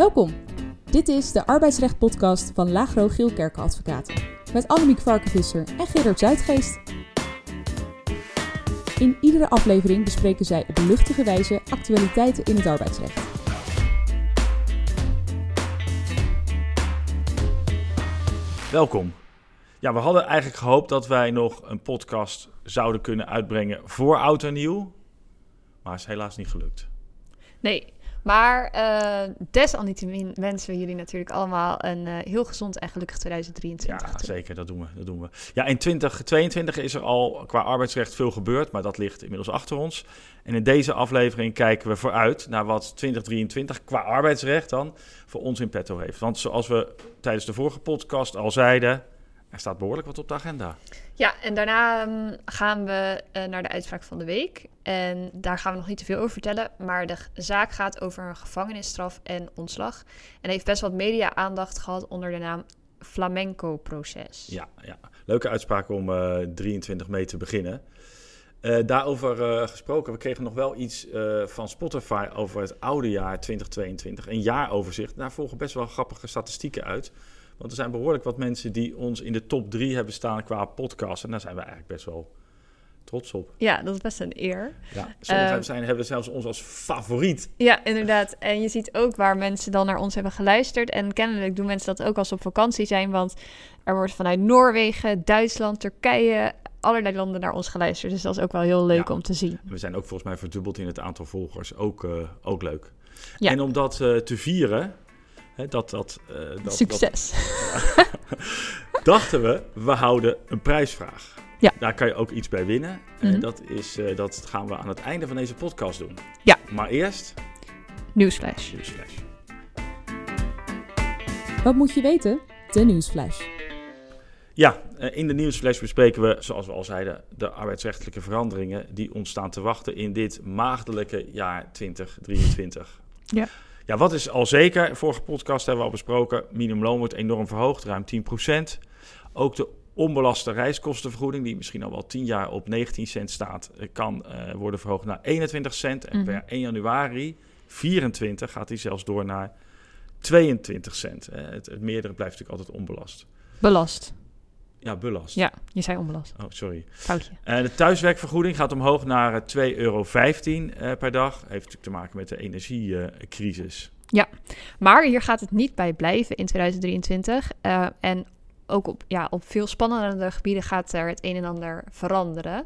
Welkom. Dit is de arbeidsrecht-podcast van Lagro Geelkerken Advocaten. Met Annemiek Varkenvisser en Gerard Zuidgeest. In iedere aflevering bespreken zij op luchtige wijze actualiteiten in het arbeidsrecht. Welkom. Ja, we hadden eigenlijk gehoopt dat wij nog een podcast zouden kunnen uitbrengen voor oud en nieuw. Maar is helaas niet gelukt. Nee, maar eh, desalniettemin wensen we jullie natuurlijk allemaal een uh, heel gezond en gelukkig 2023. Ja, zeker, dat doen we. Dat doen we. Ja, in 2022 is er al qua arbeidsrecht veel gebeurd, maar dat ligt inmiddels achter ons. En in deze aflevering kijken we vooruit naar wat 2023 qua arbeidsrecht dan voor ons in petto heeft. Want zoals we tijdens de vorige podcast al zeiden, er staat behoorlijk wat op de agenda. Ja, en daarna um, gaan we uh, naar de uitspraak van de week. En daar gaan we nog niet te veel over vertellen. Maar de zaak gaat over een gevangenisstraf en ontslag. En heeft best wat media-aandacht gehad onder de naam Flamenco-proces. Ja, ja, leuke uitspraak om uh, 23 mee te beginnen. Uh, daarover gesproken, we kregen nog wel iets van Spotify over het oude jaar 2022. Een jaaroverzicht. Daar volgen best wel grappige statistieken uit. Want er zijn behoorlijk wat mensen die ons in de top drie hebben staan qua podcast. En daar zijn we eigenlijk best wel trots op. Ja, dat is best een eer. Ja, sommigen uh, zijn, hebben zelfs ons als favoriet. Ja, inderdaad. En je ziet ook waar mensen dan naar ons hebben geluisterd. En kennelijk doen mensen dat ook als ze op vakantie zijn. Want er wordt vanuit Noorwegen, Duitsland, Turkije, allerlei landen naar ons geluisterd. Dus dat is ook wel heel leuk ja. om te zien. We zijn ook volgens mij verdubbeld in het aantal volgers. Ook, uh, ook leuk. Ja. En om dat uh, te vieren, dat, dat, uh, dat, Succes. Dat, dachten we, we houden een prijsvraag. Ja. Daar kan je ook iets bij winnen. Mm -hmm. En dat, is, uh, dat gaan we aan het einde van deze podcast doen. Ja. Maar eerst... Nieuwsflash. Nieuwsflash. Wat moet je weten? De Nieuwsflash. Ja, in de Nieuwsflash bespreken we, zoals we al zeiden, de arbeidsrechtelijke veranderingen die ons staan te wachten in dit maagdelijke jaar 2023. Ja. Ja, wat is al zeker? Vorige podcast hebben we al besproken. Minimumloon wordt enorm verhoogd, ruim 10%. Ook de onbelaste reiskostenvergoeding, die misschien al wel 10 jaar op 19 cent staat, kan uh, worden verhoogd naar 21 cent. En mm -hmm. per 1 januari 24 gaat die zelfs door naar 22 cent. Uh, het, het meerdere blijft natuurlijk altijd onbelast. Belast. Ja, belast. Ja, je zei onbelast. Oh, sorry. Foutje. Uh, de thuiswerkvergoeding gaat omhoog naar 2,15 euro uh, per dag. Heeft natuurlijk te maken met de energiecrisis. Ja, maar hier gaat het niet bij blijven in 2023. Uh, en ook op, ja, op veel spannende gebieden gaat er het een en ander veranderen.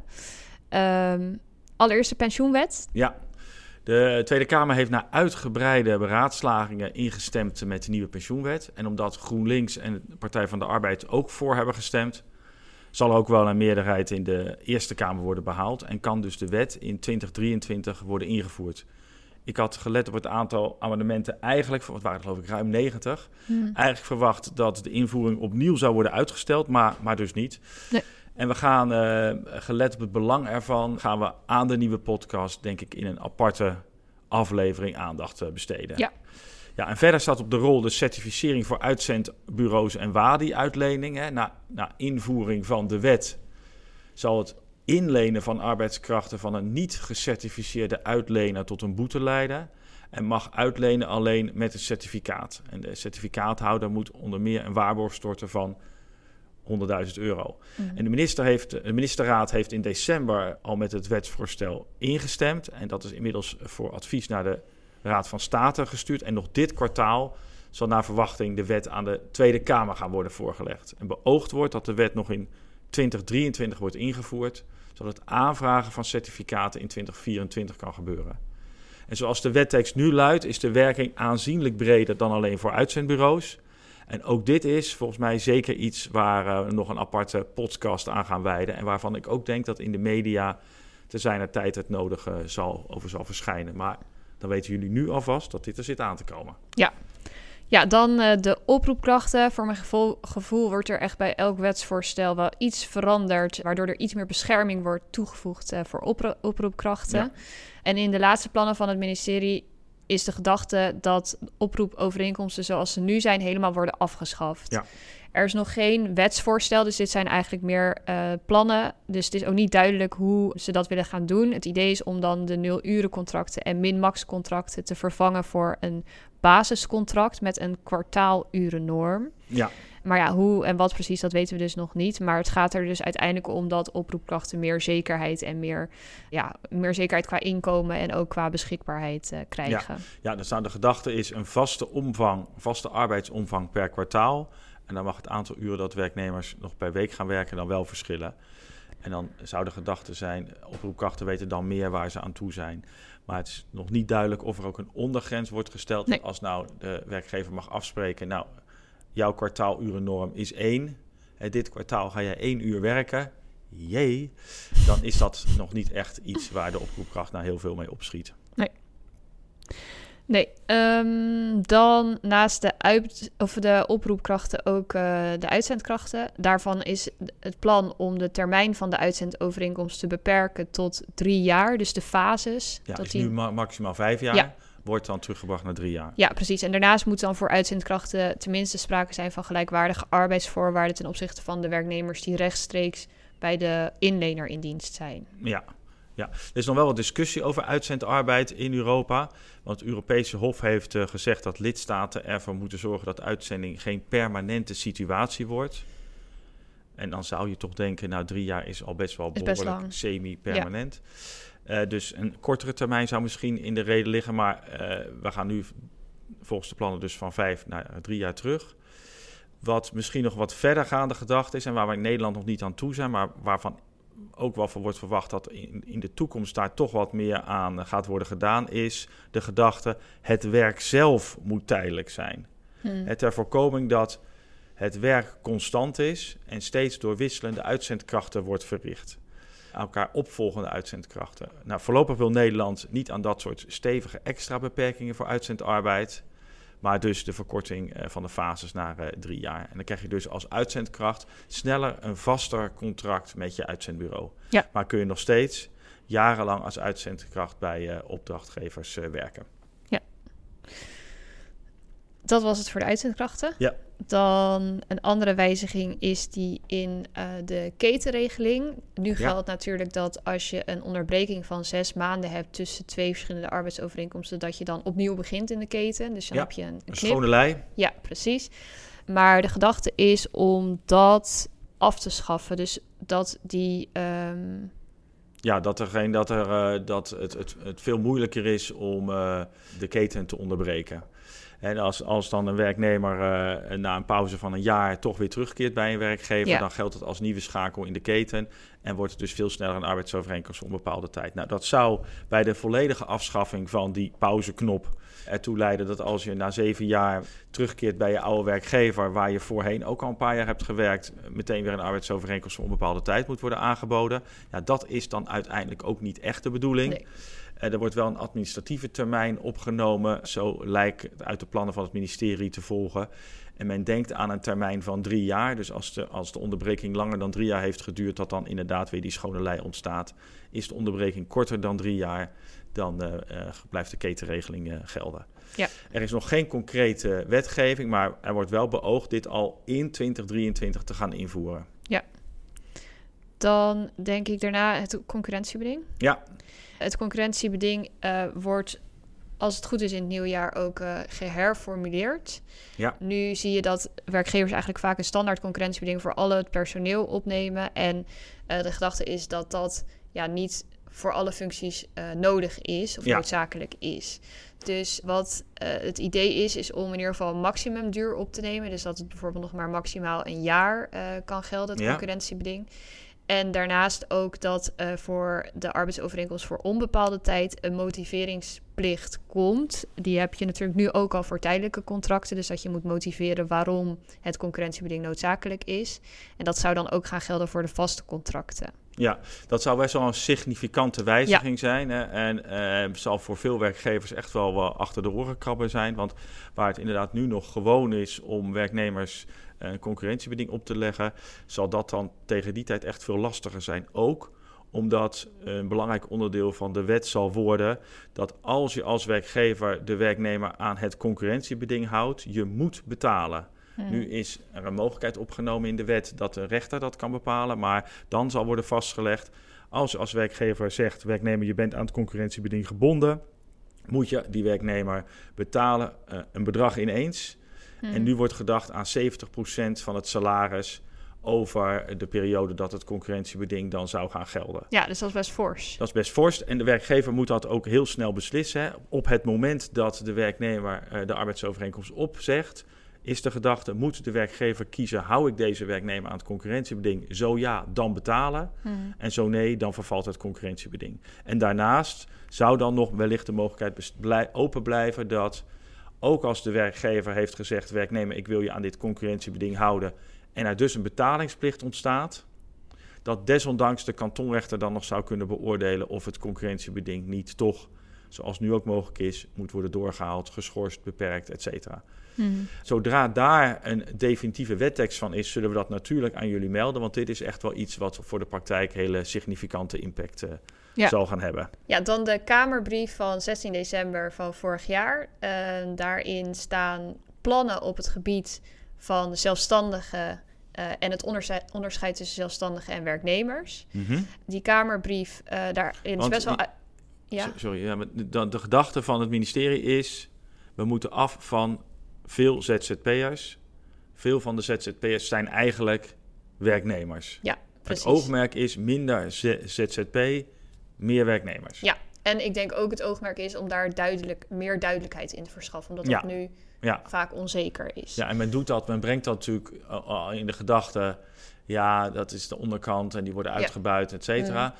Um, allereerst de pensioenwet. Ja, de Tweede Kamer heeft na uitgebreide beraadslagingen ingestemd met de nieuwe pensioenwet. En omdat GroenLinks en de Partij van de Arbeid ook voor hebben gestemd, zal ook wel een meerderheid in de Eerste Kamer worden behaald. En kan dus de wet in 2023 worden ingevoerd. Ik had gelet op het aantal amendementen eigenlijk, het waren geloof ik ruim 90. Hmm. Eigenlijk verwacht dat de invoering opnieuw zou worden uitgesteld, maar, maar dus niet. Nee. En we gaan, uh, gelet op het belang ervan, gaan we aan de nieuwe podcast, denk ik, in een aparte aflevering aandacht uh, besteden. Ja. Ja, en verder staat op de rol de certificering voor uitzendbureaus en WADI-uitleningen. Na, na invoering van de wet zal het inlenen van arbeidskrachten van een niet gecertificeerde uitlener tot een boete leiden. En mag uitlenen alleen met een certificaat. En de certificaathouder moet onder meer een waarborg storten van 100.000 euro. Mm. En de, minister heeft, de ministerraad heeft in december al met het wetsvoorstel ingestemd. En dat is inmiddels voor advies naar de Raad van State gestuurd. En nog dit kwartaal zal naar verwachting de wet aan de Tweede Kamer gaan worden voorgelegd. En beoogd wordt dat de wet nog in 2023 wordt ingevoerd, zodat het aanvragen van certificaten in 2024 kan gebeuren. En zoals de wettekst nu luidt, is de werking aanzienlijk breder dan alleen voor uitzendbureaus. En ook dit is volgens mij zeker iets waar we nog een aparte podcast aan gaan wijden. En waarvan ik ook denk dat in de media te zijner tijd het nodige zal, over zal verschijnen. Maar dan weten jullie nu alvast dat dit er zit aan te komen. Ja, ja dan uh, de oproepkrachten. Voor mijn gevoel, gevoel wordt er echt bij elk wetsvoorstel wel iets veranderd. Waardoor er iets meer bescherming wordt toegevoegd uh, voor opro oproepkrachten. Ja. En in de laatste plannen van het ministerie is de gedachte dat oproepovereenkomsten zoals ze nu zijn helemaal worden afgeschaft. Ja. Er is nog geen wetsvoorstel, dus dit zijn eigenlijk meer uh, plannen. Dus het is ook niet duidelijk hoe ze dat willen gaan doen. Het idee is om dan de nul-uren-contracten en min-max-contracten te vervangen voor een basiscontract met een kwartaalurennorm. Ja. Maar ja, hoe en wat precies, dat weten we dus nog niet. Maar het gaat er dus uiteindelijk om dat oproepkrachten meer zekerheid en meer, ja, meer zekerheid qua inkomen en ook qua beschikbaarheid uh, krijgen. Ja, ja dus nou, de gedachte is een vaste omvang, vaste arbeidsomvang per kwartaal. En dan mag het aantal uren dat werknemers nog per week gaan werken dan wel verschillen. En dan zou de gedachte zijn, oproepkrachten weten dan meer waar ze aan toe zijn. Maar het is nog niet duidelijk of er ook een ondergrens wordt gesteld. Nee. Als nou de werkgever mag afspreken, nou, jouw kwartaalurennorm is één. En dit kwartaal ga je één uur werken. Jee, dan is dat nog niet echt iets waar de oproepkracht nou heel veel mee opschiet. Nee, ehm, dan naast de, uit, of de oproepkrachten ook uh, de uitzendkrachten. Daarvan is het plan om de termijn van de uitzendovereenkomst te beperken tot drie jaar. Dus de fases. Ja, is die... nu ma maximaal vijf jaar. Ja. Wordt dan teruggebracht naar drie jaar. Ja, precies. En daarnaast moet dan voor uitzendkrachten tenminste sprake zijn van gelijkwaardige arbeidsvoorwaarden ten opzichte van de werknemers die rechtstreeks bij de inlener in dienst zijn. Ja, ja, er is nog wel wat discussie over uitzendarbeid in Europa. Want het Europese Hof heeft uh, gezegd dat lidstaten ervoor moeten zorgen dat uitzending geen permanente situatie wordt. En dan zou je toch denken, nou drie jaar is al best wel behoorlijk semi-permanent. Ja. Dus een kortere termijn zou misschien in de reden liggen. Maar uh, we gaan nu volgens de plannen dus van vijf naar drie jaar terug. Wat misschien nog wat verdergaande gedachte is en waar we in Nederland nog niet aan toe zijn, maar waarvan ook wel van wordt verwacht dat in, in de toekomst daar toch wat meer aan gaat worden gedaan, is de gedachte: het werk zelf moet tijdelijk zijn. Hmm. Het ter voorkoming dat het werk constant is en steeds door wisselende uitzendkrachten wordt verricht. Elkaar opvolgende uitzendkrachten. Nou, voorlopig wil Nederland niet aan dat soort stevige extra beperkingen voor uitzendarbeid. Maar dus de verkorting uh, van de fases naar uh, drie jaar. En dan krijg je dus als uitzendkracht sneller een vaster contract met je uitzendbureau. Ja. Maar kun je nog steeds jarenlang als uitzendkracht bij uh, opdrachtgevers werken. Ja. Dat was het voor de uitzendkrachten. Ja. Dan een andere wijziging is die in uh, de ketenregeling. Nu geldt ja. natuurlijk dat als je een onderbreking van zes maanden hebt tussen twee verschillende arbeidsovereenkomsten, dat je dan opnieuw begint in de keten. Dus dan ja. heb je een, een, een schone lei. Ja, precies. Maar de gedachte is om dat af te schaffen. Dus dat die. Um... Ja, dat, er geen, dat, er, uh, dat het, het, het veel moeilijker is om uh, de keten te onderbreken. En als, als dan een werknemer uh, na een pauze van een jaar toch weer terugkeert bij een werkgever, Ja. dan geldt het als nieuwe schakel in de keten en wordt het dus veel sneller een arbeidsovereenkomst voor een bepaalde tijd. Nou, dat zou bij de volledige afschaffing van die pauzeknop ertoe leiden dat als je na zeven jaar terugkeert bij je oude werkgever, waar je voorheen ook al een paar jaar hebt gewerkt, meteen weer een arbeidsovereenkomst voor een bepaalde tijd moet worden aangeboden. Ja, dat is dan uiteindelijk ook niet echt de bedoeling. Nee. Uh, er wordt wel een administratieve termijn opgenomen, zo lijkt het uit de plannen van het ministerie te volgen. En men denkt aan een termijn van drie jaar. Dus als de, als de onderbreking langer dan drie jaar heeft geduurd, dat dan inderdaad weer die schone lei ontstaat. Is de onderbreking korter dan drie jaar, dan uh, uh, blijft de ketenregeling uh, gelden. Ja. Er is nog geen concrete wetgeving, maar er wordt wel beoogd dit al in 2023 te gaan invoeren. Ja. Dan denk ik daarna het concurrentiebeding. Ja. Het concurrentiebeding uh, wordt, als het goed is, in het nieuwjaar ook uh, geherformuleerd. Ja. Nu zie je dat werkgevers eigenlijk vaak een standaard concurrentiebeding voor al het personeel opnemen. En uh, de gedachte is dat dat ja, niet voor alle functies nodig is of Ja. noodzakelijk is. Dus wat het idee is, is om in ieder geval een maximumduur op te nemen. Dus dat het bijvoorbeeld nog maar maximaal een jaar kan gelden, het Ja. concurrentiebeding. En daarnaast ook dat uh, voor de arbeidsovereenkomst voor onbepaalde tijd een motiveringsplicht komt. Die heb je natuurlijk nu ook al voor tijdelijke contracten. Dus dat je moet motiveren waarom het concurrentiebeding noodzakelijk is. En dat zou dan ook gaan gelden voor de vaste contracten. Ja, dat zou best wel een significante wijziging ja. zijn. Hè? En uh, zal voor veel werkgevers echt wel uh, achter de oren krabben zijn. Want waar het inderdaad nu nog gewoon is om werknemers een concurrentiebeding op te leggen, zal dat dan tegen die tijd echt veel lastiger zijn. Ook omdat een belangrijk onderdeel van de wet zal worden dat als je als werkgever de werknemer aan het concurrentiebeding houdt, je moet betalen. Nu is er een mogelijkheid opgenomen in de wet dat de rechter dat kan bepalen, maar dan zal worden vastgelegd als als werkgever zegt, werknemer, je bent aan het concurrentiebeding gebonden, moet je die werknemer betalen eh, een bedrag ineens. En nu wordt gedacht aan 70% van het salaris over de periode dat het concurrentiebeding dan zou gaan gelden. Ja, dus dat is best fors. Dat is best fors. En de werkgever moet dat ook heel snel beslissen. Hè. Op het moment dat de werknemer eh, de arbeidsovereenkomst opzegt, is de gedachte: moet de werkgever kiezen, hou ik deze werknemer aan het concurrentiebeding? Zo ja, dan betalen. Mhm. En zo nee, dan vervalt het concurrentiebeding. En daarnaast zou dan nog wellicht de mogelijkheid blij- open blijven dat ook als de werkgever heeft gezegd: werknemer, ik wil je aan dit concurrentiebeding houden. En er dus een betalingsplicht ontstaat. Dat desondanks de kantonrechter dan nog zou kunnen beoordelen of het concurrentiebeding niet toch, zoals nu ook mogelijk is, moet worden doorgehaald, geschorst, beperkt, et Mhm. Zodra daar een definitieve wettekst van is, zullen we dat natuurlijk aan jullie melden. Want dit is echt wel iets wat voor de praktijk hele significante impact eh, Ja. zal gaan hebben. Ja, dan de Kamerbrief van 16 december van vorig jaar. Eh, daarin staan plannen op het gebied van de zelfstandigen eh, en het onderscheid, onderscheid tussen zelfstandigen en werknemers. Die Kamerbrief, eh, daarin is Want best wel... ja? Sorry, ja, maar de, de gedachte van het ministerie is... we moeten af van veel ZZP'ers. Veel van de ZZP'ers zijn eigenlijk werknemers. ja, precies. Het oogmerk is minder ZZP, meer werknemers. Ja, en ik denk ook het oogmerk is om daar duidelijk, meer duidelijkheid in te verschaffen. Omdat Ja. dat nu Ja. vaak onzeker is. Ja, en men doet dat, men brengt dat natuurlijk al- al in de gedachte... ja, dat is de onderkant en die worden Ja. uitgebuit, et cetera.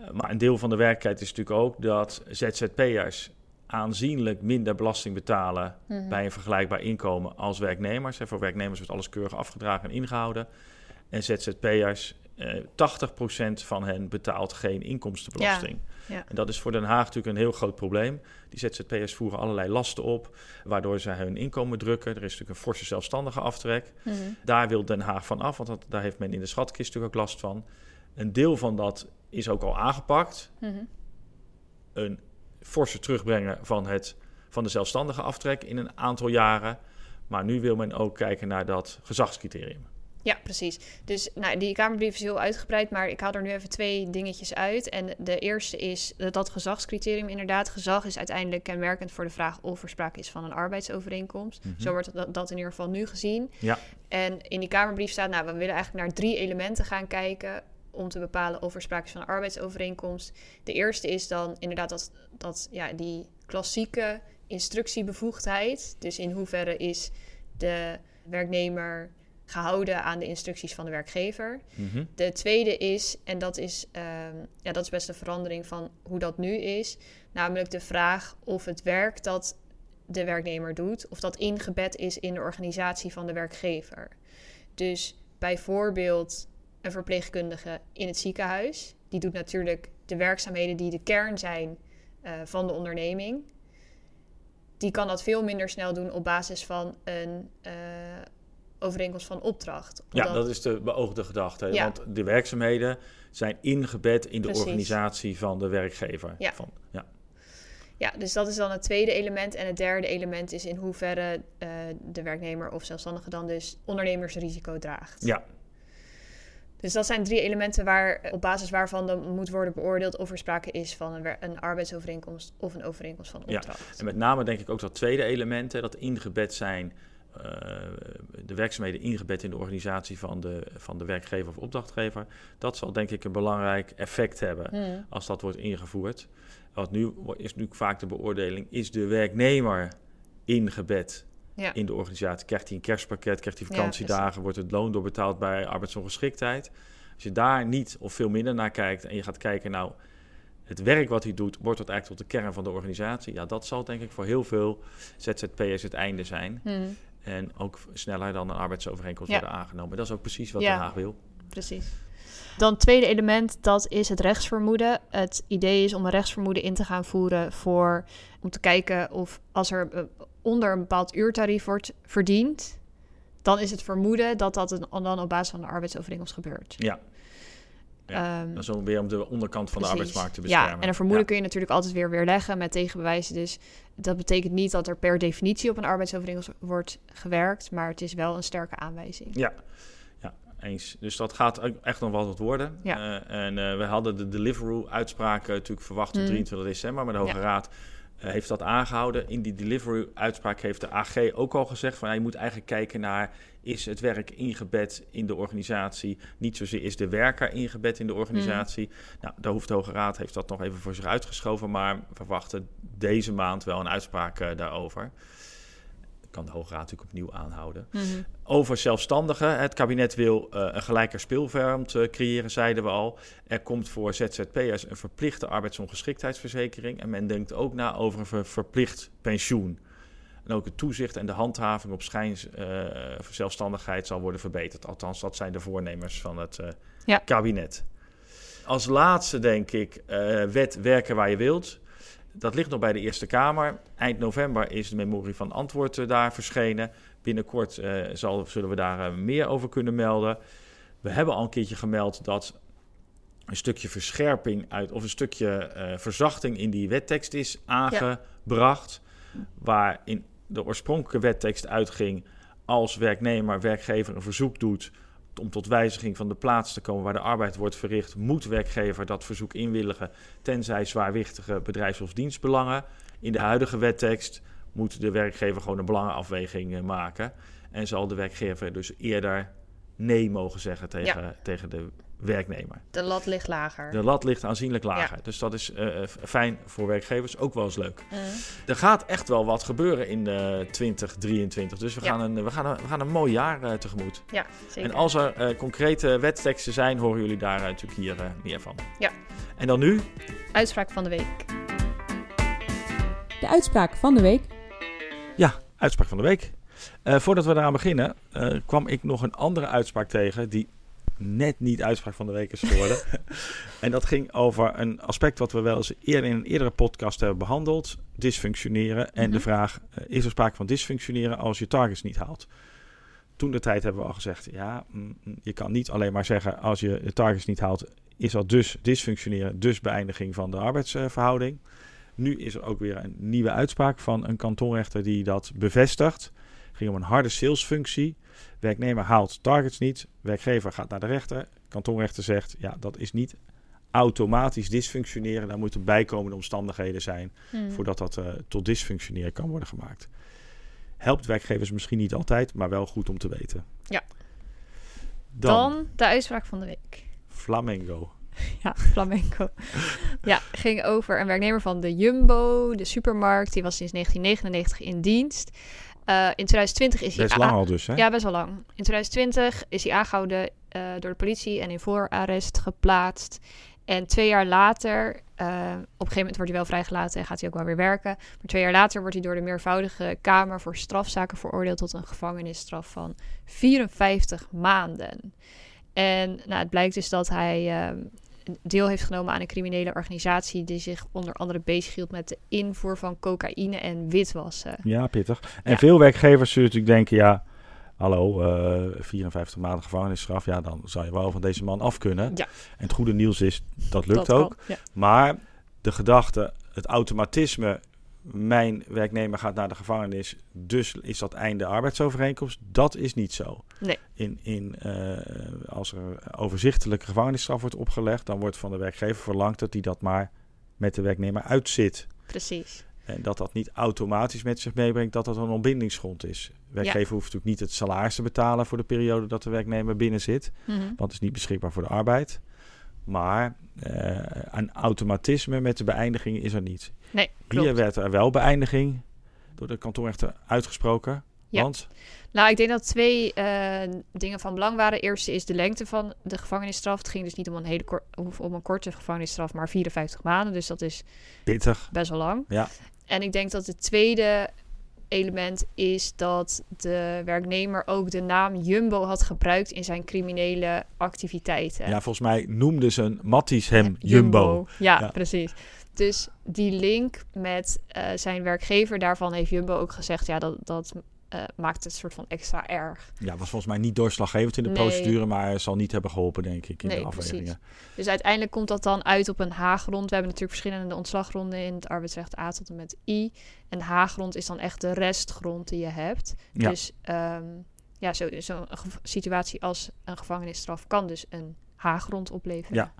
Eh, Maar een deel van de werkelijkheid is natuurlijk ook... dat ZZP'ers aanzienlijk minder belasting betalen... Mhm. bij een vergelijkbaar inkomen als werknemers. En voor werknemers wordt alles keurig afgedragen en ingehouden. En ZZP'ers, eh 80% van hen betaalt geen inkomstenbelasting. Ja, ja. En dat is voor Den Haag natuurlijk een heel groot probleem. Die ZZP'ers voeren allerlei lasten op, waardoor ze hun inkomen drukken. Er is natuurlijk een forse zelfstandige aftrek. Mhm. Daar wil Den Haag van af, want dat, daar heeft men in de schatkist natuurlijk ook last van. Een deel van dat is ook al aangepakt. Mhm. Een forse terugbrengen van, het, van de zelfstandige aftrek in een aantal jaren. Maar nu wil men ook kijken naar dat gezagscriterium. Ja, precies. Dus nou, die Kamerbrief is heel uitgebreid, maar ik haal er nu even twee dingetjes uit. En de eerste is dat, dat gezagscriterium inderdaad. Gezag is uiteindelijk kenmerkend voor de vraag of er sprake is van een arbeidsovereenkomst. Mhm. Zo wordt dat, dat in ieder geval nu gezien. Ja. En in die Kamerbrief staat, nou, we willen eigenlijk naar drie elementen gaan kijken om te bepalen of er sprake is van een arbeidsovereenkomst. De eerste is dan inderdaad dat, dat ja, die klassieke instructiebevoegdheid. Dus in hoeverre is de werknemer gehouden aan de instructies van de werkgever. Mhm. De tweede is, en dat is, ehm, ja, dat is best een verandering van hoe dat nu is, namelijk de vraag of het werk dat de werknemer doet, of dat ingebed is in de organisatie van de werkgever. Dus bijvoorbeeld een verpleegkundige in het ziekenhuis, die doet natuurlijk de werkzaamheden die de kern zijn eh, van de onderneming. Die kan dat veel minder snel doen op basis van een eh, overeenkomst van opdracht. Ja, dat is de beoogde gedachte. Ja. Want de werkzaamheden zijn ingebed in de Precies. organisatie van de werkgever. Ja. Van, ja. Ja, dus dat is dan het tweede element. En het derde element is in hoeverre eh, de werknemer of zelfstandige dan dus ondernemersrisico draagt. ja, Dus dat zijn drie elementen waar, op basis waarvan dan moet worden beoordeeld of er sprake is van een, een arbeidsovereenkomst of een overeenkomst van Ja, opdracht. En met name denk ik ook dat tweede element, hè, dat ingebed zijn, eh, de werkzaamheden ingebed in de organisatie van de, van de werkgever of opdrachtgever, dat zal denk ik een belangrijk effect hebben Hmm. als dat wordt ingevoerd. Want nu is nu vaak de beoordeling, is de werknemer ingebed Ja. in de organisatie? Krijgt hij een kerstpakket, krijgt hij Ja, vakantiedagen, wordt het loon doorbetaald bij arbeidsongeschiktheid? Als je daar niet of veel minder naar kijkt en je gaat kijken, nou, het werk wat hij doet, wordt dat eigenlijk tot de kern van de organisatie? Ja, dat zal denk ik voor heel veel ZZP'ers het einde zijn. Hmm, En ook sneller dan een arbeidsovereenkomst Ja. worden aangenomen. Dat is ook precies wat. Den Haag wil. precies. Dan het tweede element, dat is het rechtsvermoeden. Het idee is om een rechtsvermoeden in te gaan voeren voor om te kijken of als er eh, onder een bepaald uurtarief wordt verdiend, dan is het vermoeden dat dat een- dan op basis van de arbeidsovereenkomst gebeurt. Ja. Ja, Dat is ook weer om de onderkant van de arbeidsmarkt te beschermen. Ja, en een vermoeden kun je natuurlijk altijd weer weerleggen met tegenbewijzen. Dus dat betekent niet dat er per definitie op een arbeidsovereenkomst wordt gewerkt, maar het is wel een sterke aanwijzing. Ja. Eens. Dus dat gaat echt nog wel wat worden. Ja. Eh, en eh, we hadden de Deliveroo-uitspraak natuurlijk verwacht op Mm. 23 december, maar de Hoge Ja. Raad eh, heeft dat aangehouden. In die Deliveroo-uitspraak heeft de AG ook al gezegd van ja, je moet eigenlijk kijken naar is het werk ingebed in de organisatie, niet zozeer is de werker ingebed in de organisatie. Nou, de Hoofd- de Hoge Raad heeft dat nog even voor zich uitgeschoven, maar we verwachten deze maand wel een uitspraak daarover. Kan de Hoge Raad natuurlijk opnieuw aanhouden. Mhm. Over zelfstandigen. Het kabinet wil eh, een gelijker speelveld eh, creëren, zeiden we al. Er komt voor ZZP'ers een verplichte arbeidsongeschiktheidsverzekering. En men denkt ook na over een ver- verplicht pensioen. En ook het toezicht en de handhaving op schijnzelfstandigheid zal worden verbeterd. Althans, dat zijn de voornemers van het eh, Ja. kabinet. Als laatste denk ik, eh, wet werken waar je wilt. Dat ligt nog bij de Eerste Kamer. Eind november is de memorie van antwoord eh, daar verschenen. Binnenkort eh, zal, zullen we daar eh, meer over kunnen melden. We hebben al een keertje gemeld dat een stukje verscherping uit, of een stukje verzachting in die wettekst is aangebracht. Waar in de oorspronkelijke wettekst uitging als werknemer, werkgever een verzoek doet om tot wijziging van de plaats te komen waar de arbeid wordt verricht, moet werkgever dat verzoek inwilligen, tenzij zwaarwichtige bedrijfs- of dienstbelangen. In de huidige wettekst moet de werkgever gewoon een belangenafweging eh, maken. En zal de werkgever dus eerder nee mogen zeggen tegen, tegen de werknemer. De lat ligt lager. De lat ligt aanzienlijk lager. Dus dat is eh, f- fijn voor werkgevers, ook wel eens leuk. Mhm. Er gaat echt wel wat gebeuren in eh 2023. Dus we Ja. gaan, een, we, gaan een, we gaan een mooi jaar eh, tegemoet. Ja, zeker. En als er eh, concrete wetteksten zijn, horen jullie daar eh, natuurlijk hier eh, meer van. Ja. En dan nu? Uitspraak van de week. De uitspraak van de week. Ja, uitspraak van de week. Eh, voordat we eraan beginnen, eh, kwam ik nog een andere uitspraak tegen die net niet uitspraak van de week is geworden. en dat ging over een aspect wat we wel eens eerder in een eerdere podcast hebben behandeld: dysfunctioneren. En de Mhm. vraag: eh, is er sprake van dysfunctioneren als je targets niet haalt? Toen de tijd hebben we al gezegd: ja, mm, mm, je kan niet alleen maar zeggen als je de targets niet haalt, is dat dus dysfunctioneren, dus beëindiging van de arbeidsverhouding. Nu is er ook weer een nieuwe uitspraak van een kantonrechter die dat bevestigt. Het ging om een harde salesfunctie. Werknemer haalt targets niet. Werkgever gaat naar de rechter. Kantonrechter zegt, ja, dat is niet automatisch dysfunctioneren. Daar moeten bijkomende omstandigheden zijn Mhm. voordat dat eh, tot dysfunctioneren kan worden gemaakt. Helpt werkgevers misschien niet altijd, maar wel goed om te weten. Ja. Dan, Dan de uitspraak van de week. Flamengo. Ja, flamenco. ja, ging over een werknemer van de Jumbo, de supermarkt. Die was sinds 1999 in dienst. Eh, in 2020 is hij... Best a- lang al dus, hè? Ja, best wel lang. In 2020 is hij aangehouden eh, door de politie en in voorarrest geplaatst. En twee jaar later, eh, op een gegeven moment wordt hij wel vrijgelaten en gaat hij ook wel weer werken. Maar twee jaar later wordt hij door de meervoudige Kamer voor strafzaken veroordeeld tot een gevangenisstraf van 54 maanden. En nou, het blijkt dus dat hij eh, deel heeft genomen aan een criminele organisatie die zich onder andere bezighield met de invoer van cocaïne en witwassen. Ja, pittig. En Ja. veel werkgevers zullen natuurlijk denken, ja, hallo, eh 54 maanden gevangenisstraf, ja, dan zou je wel van deze man af kunnen. Ja. En het goede nieuws is, dat lukt Dat ook. ja. Maar de gedachte, het automatisme, mijn werknemer gaat naar de gevangenis, dus is dat einde arbeidsovereenkomst, dat is niet zo. Nee. In, in, eh, als er overzichtelijke gevangenisstraf wordt opgelegd, dan wordt van de werkgever verlangd dat hij dat maar met de werknemer uitzit. Precies. En dat dat niet automatisch met zich meebrengt dat dat een ontbindingsgrond is. Werkgever hoeft natuurlijk niet het salaris te betalen voor de periode dat de werknemer binnen zit. Mhm. Want het is niet beschikbaar voor de arbeid. Maar eh, een automatisme met de beëindiging is er niet. Nee, klopt. Hier werd er wel beëindiging door de kantonrechter uitgesproken. Ja. Want Nou, ik denk dat twee eh, dingen van belang waren. Eerste is de lengte van de gevangenisstraf. Het ging dus niet om een hele om een korte gevangenisstraf, maar 54 maanden. Dus dat is pittig. best wel lang. Ja. En ik denk dat het tweede element is dat de werknemer ook de naam Jumbo had gebruikt in zijn criminele activiteiten. Ja, volgens mij noemden ze een Matties hem Jumbo. Ja, Ja. precies. Dus die link met eh, zijn werkgever, daarvan heeft Jumbo ook gezegd ja, dat, dat eh, maakt het een soort van extra erg. Ja, was volgens mij niet doorslaggevend in de Nee. procedure, maar zal niet hebben geholpen, denk ik, in Nee, de afwegingen. Dus uiteindelijk komt dat dan uit op een H-grond. We hebben natuurlijk verschillende ontslaggronden in het arbeidsrecht A tot en met I. En H-grond is dan echt de restgrond die je hebt. Ja. Dus ehm, ja, zo'n zo situatie als een gevangenisstraf kan dus een H-grond opleveren. Ja.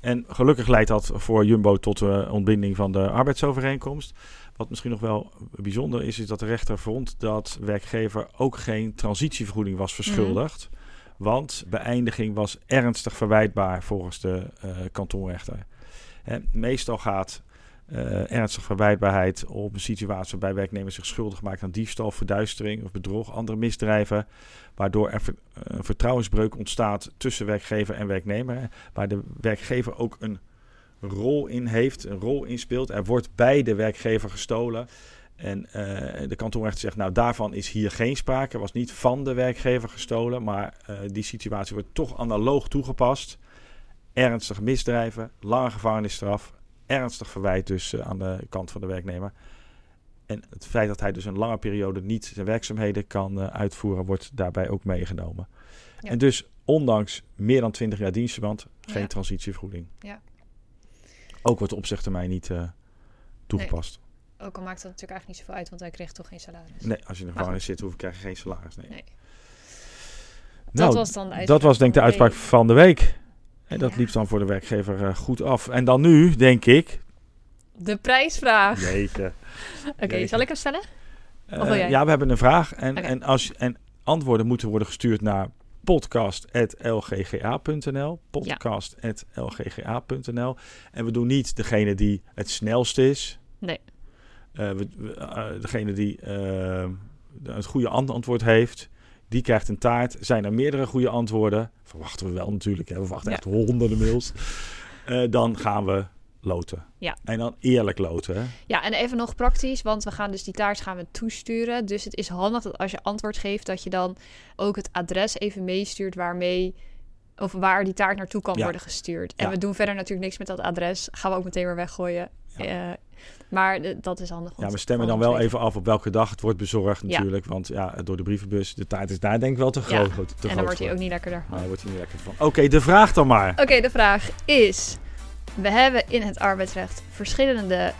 En gelukkig leidt dat voor Jumbo tot de ontbinding van de arbeidsovereenkomst. Wat misschien nog wel bijzonder is, is dat de rechter vond dat werkgever ook geen transitievergoeding was verschuldigd. Want beëindiging was ernstig verwijtbaar volgens de eh kantonrechter. Hè, meestal gaat eh ernstige verwijtbaarheid op een situatie waarbij werknemers zich schuldig maken aan diefstal, verduistering of bedrog, andere misdrijven, waardoor er ver- eh, een vertrouwensbreuk ontstaat tussen werkgever en werknemer, waar de werkgever ook een rol in heeft, een rol in speelt. Er wordt bij de werkgever gestolen. En eh, de kantonrechter zegt, nou daarvan is hier geen sprake. Er was niet van de werkgever gestolen, maar eh, die situatie wordt toch analoog toegepast. Ernstige misdrijven, lange gevangenisstraf, ernstig verwijt dus eh, aan de kant van de werknemer. En het feit dat hij dus een lange periode niet zijn werkzaamheden kan uitvoeren, wordt daarbij ook meegenomen. Ja. En dus ondanks meer dan 20 jaar dienstverband, geen Ja. transitievergoeding. Ja. Ook wordt de opzegtermijn niet eh, toegepast. Ook al maakt dat natuurlijk eigenlijk niet zoveel uit, want hij kreeg toch geen salaris. Nee, als je in de gevangenis zit, hoef krijg je geen salaris. Nee. Nee. Nou, dat was dan de dat was denk ik de uitspraak van de week. En dat Ja. liep dan voor de werkgever eh, goed af. En dan nu, denk ik... De prijsvraag. Jeetje. Oké, zal ik hem stellen? Eh, Of wil jij? ja, we hebben een vraag. En, en, als, en antwoorden moeten worden gestuurd naar podcast.lgga.nl. Podcast.lgga.nl. En we doen niet degene die het snelst is. Nee. Eh, we, eh, degene die eh, het goede ant- antwoord heeft, die krijgt een taart. Zijn er meerdere goede antwoorden? Verwachten we wel natuurlijk. Hè? We verwachten Ja. echt honderden mails. Dan gaan we loten. Ja. En dan eerlijk loten. Hè? Ja, en even nog praktisch, want we gaan dus die taart gaan we toesturen. Dus het is handig dat als je antwoord geeft, dat je dan ook het adres even meestuurt waarmee of waar die taart naartoe kan Ja. worden gestuurd. En Ja. we doen verder natuurlijk niks met dat adres. Gaan we ook meteen weer weggooien. Ja. Eh, maar dat is handig. Ja, we te- stemmen dan wel even af op welke dag het wordt bezorgd Ja. natuurlijk. Want ja, door de brievenbus, de taart is daar denk ik wel te groot. te En dan wordt hij ook niet lekkerder. Nee, wordt hij niet lekker van. Oké, de vraag dan maar. Oké, de vraag is: we hebben in het arbeidsrecht verschillende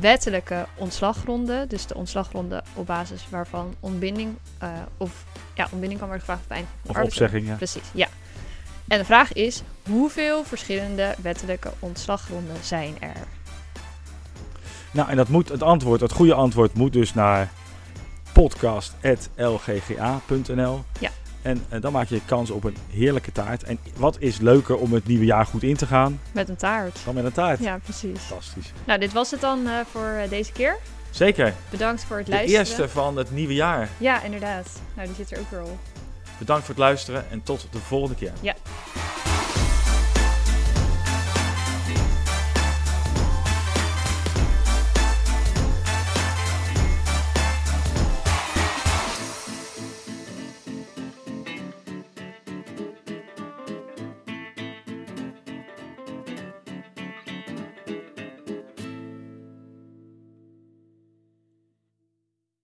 wettelijke ontslaggronden. Dus de ontslaggronden op basis waarvan ontbinding eh, of ja, ontbinding kan worden gevraagd de Of opzegging, ja. Precies, ja. En de vraag is: hoeveel verschillende wettelijke ontslaggronden zijn er? Nou, en dat moet, het antwoord, het goede antwoord moet dus naar podcast.lgga.nl. Ja. En eh, dan maak je kans op een heerlijke taart. En wat is leuker om het nieuwe jaar goed in te gaan Met een taart. dan met een taart? Ja, precies. Fantastisch. Nou, dit was het dan eh, voor eh, deze keer. Zeker. Bedankt voor het De luisteren. eerste van het nieuwe jaar. Ja, inderdaad. Nou, die zit er ook weer op. Bedankt voor het luisteren en tot de volgende keer. Ja.